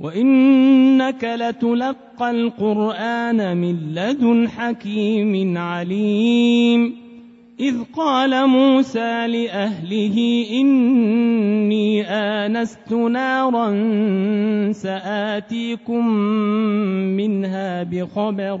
وإنك لتلقى القرآن من لدن حكيم عليم إذ قال موسى لأهله إني آنست نارا سآتيكم منها بخبر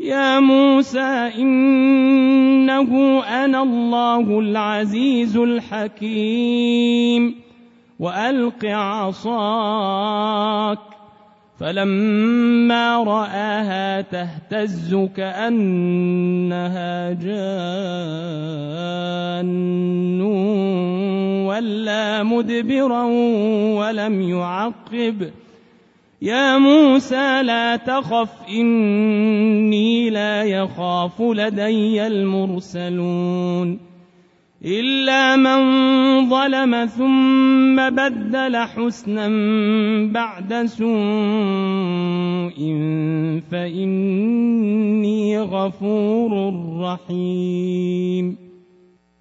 يا موسى إنه أنا الله العزيز الحكيم. وألق عصاك. فلما رآها تهتز كأنها جان. ولا مدبرا ولم يعقب. يا موسى لا تخف إني لا يخاف لدي المرسلون. إلا من ظلم ثم بدل حسنا بعد سوء فإني غفور رحيم.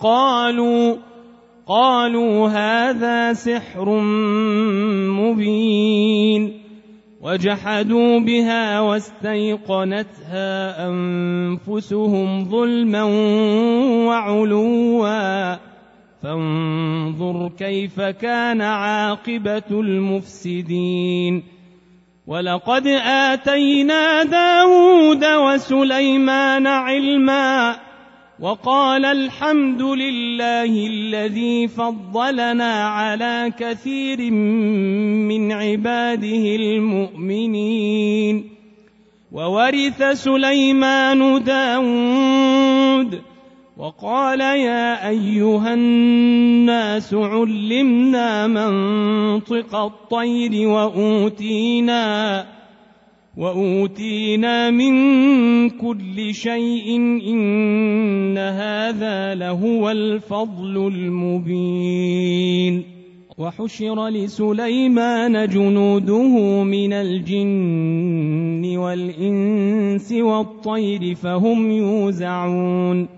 قالوا قالوا هذا سحر مبين. وجحدوا بها واستيقنتها أنفسهم ظلما وعلوا. فانظر كيف كان عاقبة المفسدين. ولقد آتينا داود وسليمان علما. وقال الحمد لله الذي فضلنا على كثير من عباده المؤمنين. وورث سليمان داود. وقال يا أيها الناس علمنا منطق الطير وأوتينا وأوتينا من كل شيء إن هذا لهو الفضل المبين وحشر لسليمان جنوده من الجن والإنس والطير فهم يوزعون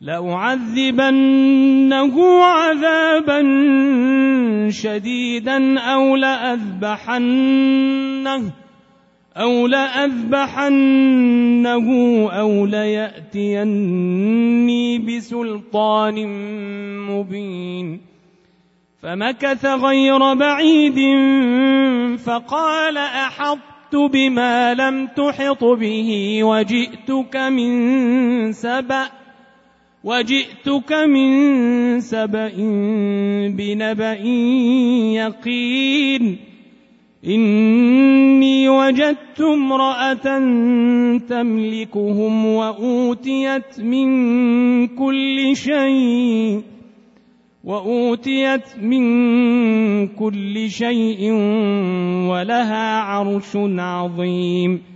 لأعذبنه عذابا شديدا أو لأذبحنه أو لأذبحنه أو ليأتيني بسلطان مبين فمكث غير بعيد فقال أحطت بما لم تحط به وجئتك من سبأ وجئتك من سبأ بنبأ يقين. إني وجدت امرأة تملكهم وأوتيت من كل شيء وأوتيت من كل شيء ولها عرش عظيم.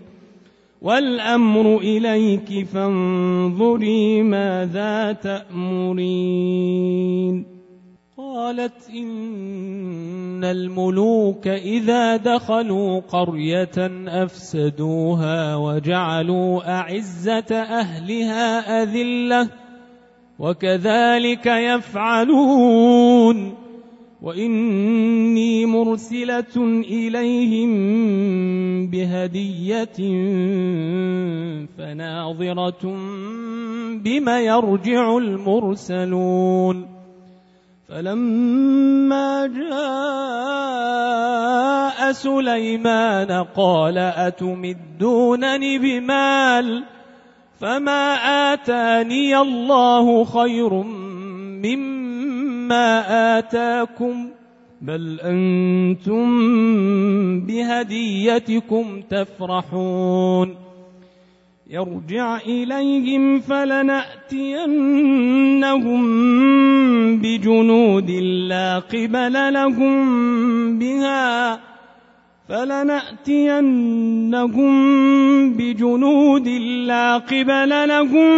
والأمر إليك فانظري ماذا تأمرين. قالت إن الملوك إذا دخلوا قرية أفسدوها وجعلوا أعزة أهلها أذلة وكذلك يفعلون. وإني مرسلة إليهم بهدية فناظرة بما يرجع المرسلون فلما جاء سليمان قال أتمدونني بمال فما آتاني الله خير مما آتاكم بل أنتم بهديتكم تفرحون يرجع إليهم فلنأتينهم بجنود لا قبل لهم بها فلنأتينهم بجنود لا قبل لهم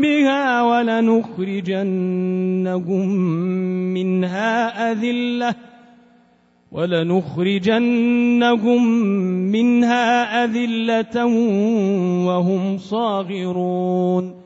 بها ولنخرجنهم منها أذلة ولنخرجنهم منها أذلة وهم صاغرون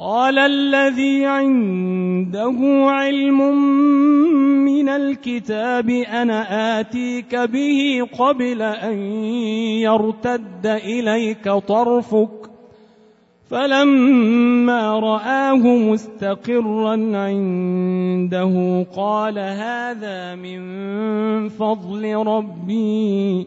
قال الذي عنده علم من الكتاب أنا آتيك به قبل أن يرتد إليك طرفك. فلما رآه مستقرا عنده قال هذا من فضل ربي.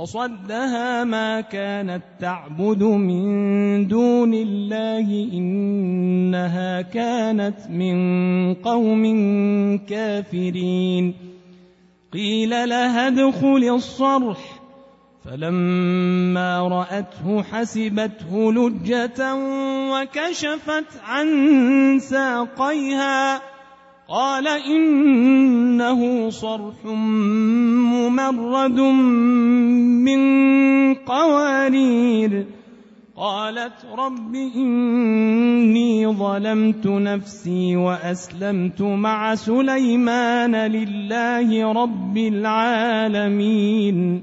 وصدها ما كانت تعبد من دون الله إنها كانت من قوم كافرين. قيل لها ادخل الصرح. فلما رأته حسبته لجة وكشفت عن ساقيها. قال إنه صرح ممرد من قوارير. قالت رب إني ظلمت نفسي وأسلمت مع سليمان لله رب العالمين.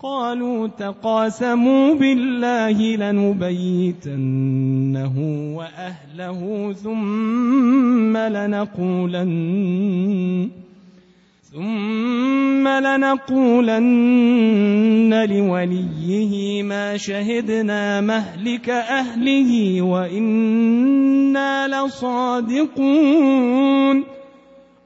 قالوا تقاسموا بالله لنبيتنه وأهله ثم لنقولن ثم لنقولن لوليه ما شهدنا مهلك أهله وإنا لصادقون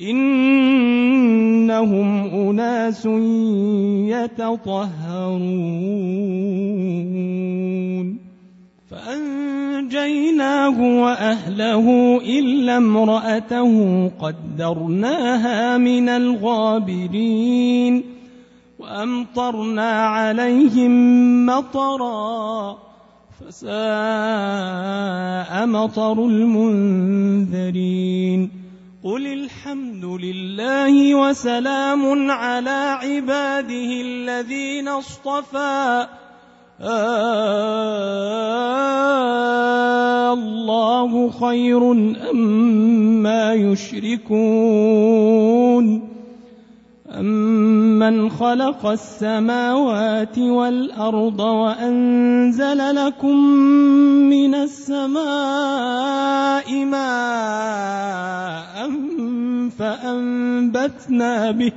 إنهم أناس يتطهرون. فأنجيناه وأهله إلا امرأته قدرناها من الغابرين وأمطرنا عليهم مطرا فساء مطر المنذرين. قل الحمد لله وسلام على عباده الذين اصطفى. الله خير أما يشركون. أمن خلق السماوات والأرض وأنزل لكم من السماء ماء فأنبتنا به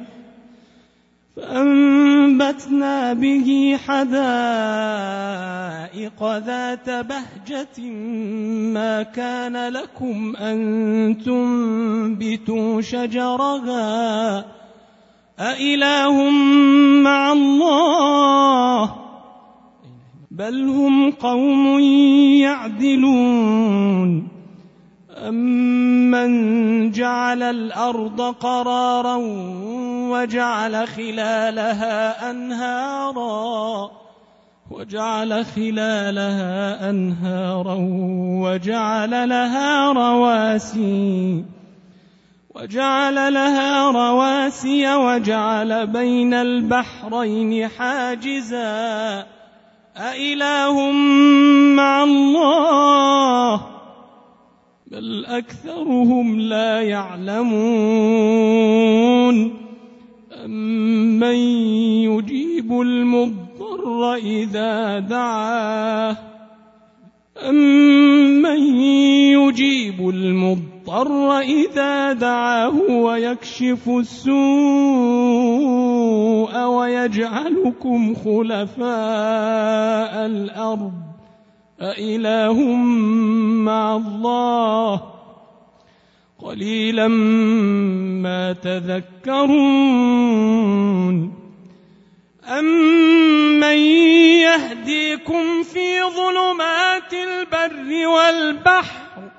فأنبتنا به حدائق ذات بهجة ما كان لكم أن تنبتوا شجرها أإله مع الله بل هم قوم يعدلون أمن جعل الأرض قرارا وجعل خلالها أنهارا وجعل خلالها أنهارا وجعل لها رواسي وجعل لها رواسي وجعل بين البحرين حاجزا. أإله مع الله؟ بل أكثرهم لا يعلمون. أمن يجيب المضطر إذا دعاه؟ أمن يجيب المضطر إذا دعاه ويكشف السوء ويجعلكم خلفاء الأرض. أإله مع الله. قليلا ما تذكرون. أمن يهديكم في ظلمات البر والبحر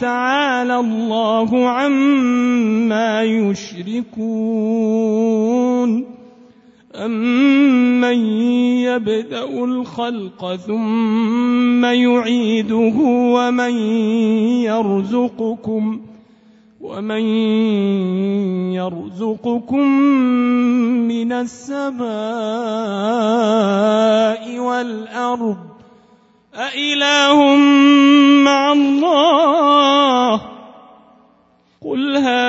تعالى الله عما يشركون. أمن يبدأ الخلق ثم يعيده ومن يرزقكم ۖ ومن يرزقكم من السماء والأرض. أإله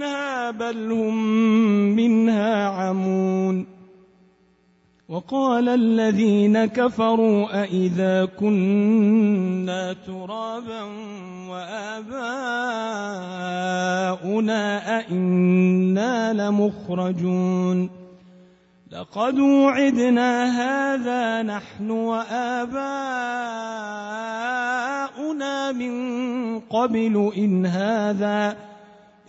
منها بل هم منها عمون. وقال الذين كفروا أئذا كنا ترابا وآباؤنا أئنا لمخرجون. لقد وعدنا هذا نحن وآباؤنا من قبل إن هذا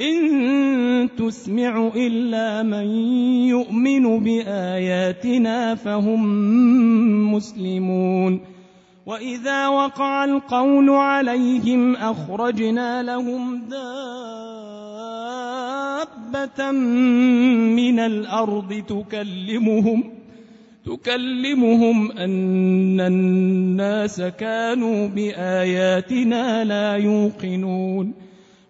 إن تسمع إلا من يؤمن بآياتنا فهم مسلمون. وإذا وقع القول عليهم أخرجنا لهم دابة من الأرض تكلمهم تكلمهم أن الناس كانوا بآياتنا لا يوقنون.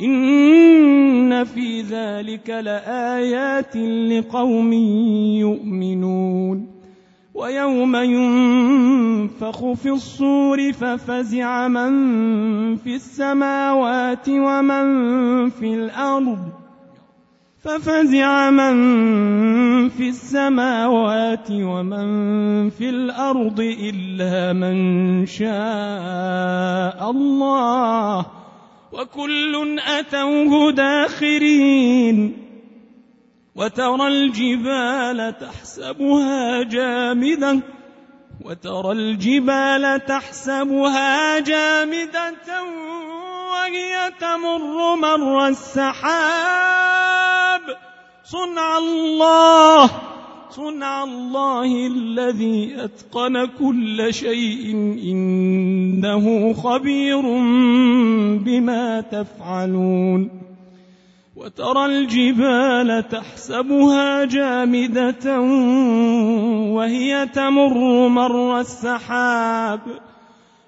إن في ذلك لآيات لقوم يؤمنون ويوم ينفخ في الصور ففزع من في السماوات ومن في الأرض ففزع من في السماوات ومن في الأرض إلا من شاء الله وكل أتوه داخرين وترى الجبال تحسبها جامدة وترى الجبال تحسبها جامدة وهي تمر مر السحاب. صنع الله صنع الله الذي أتقن كل شيء إنه خبير بما تفعلون وترى الجبال تحسبها جامدة وهي تمر مر السحاب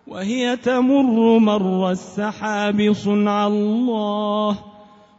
وهي تمر مر السحاب صنع الله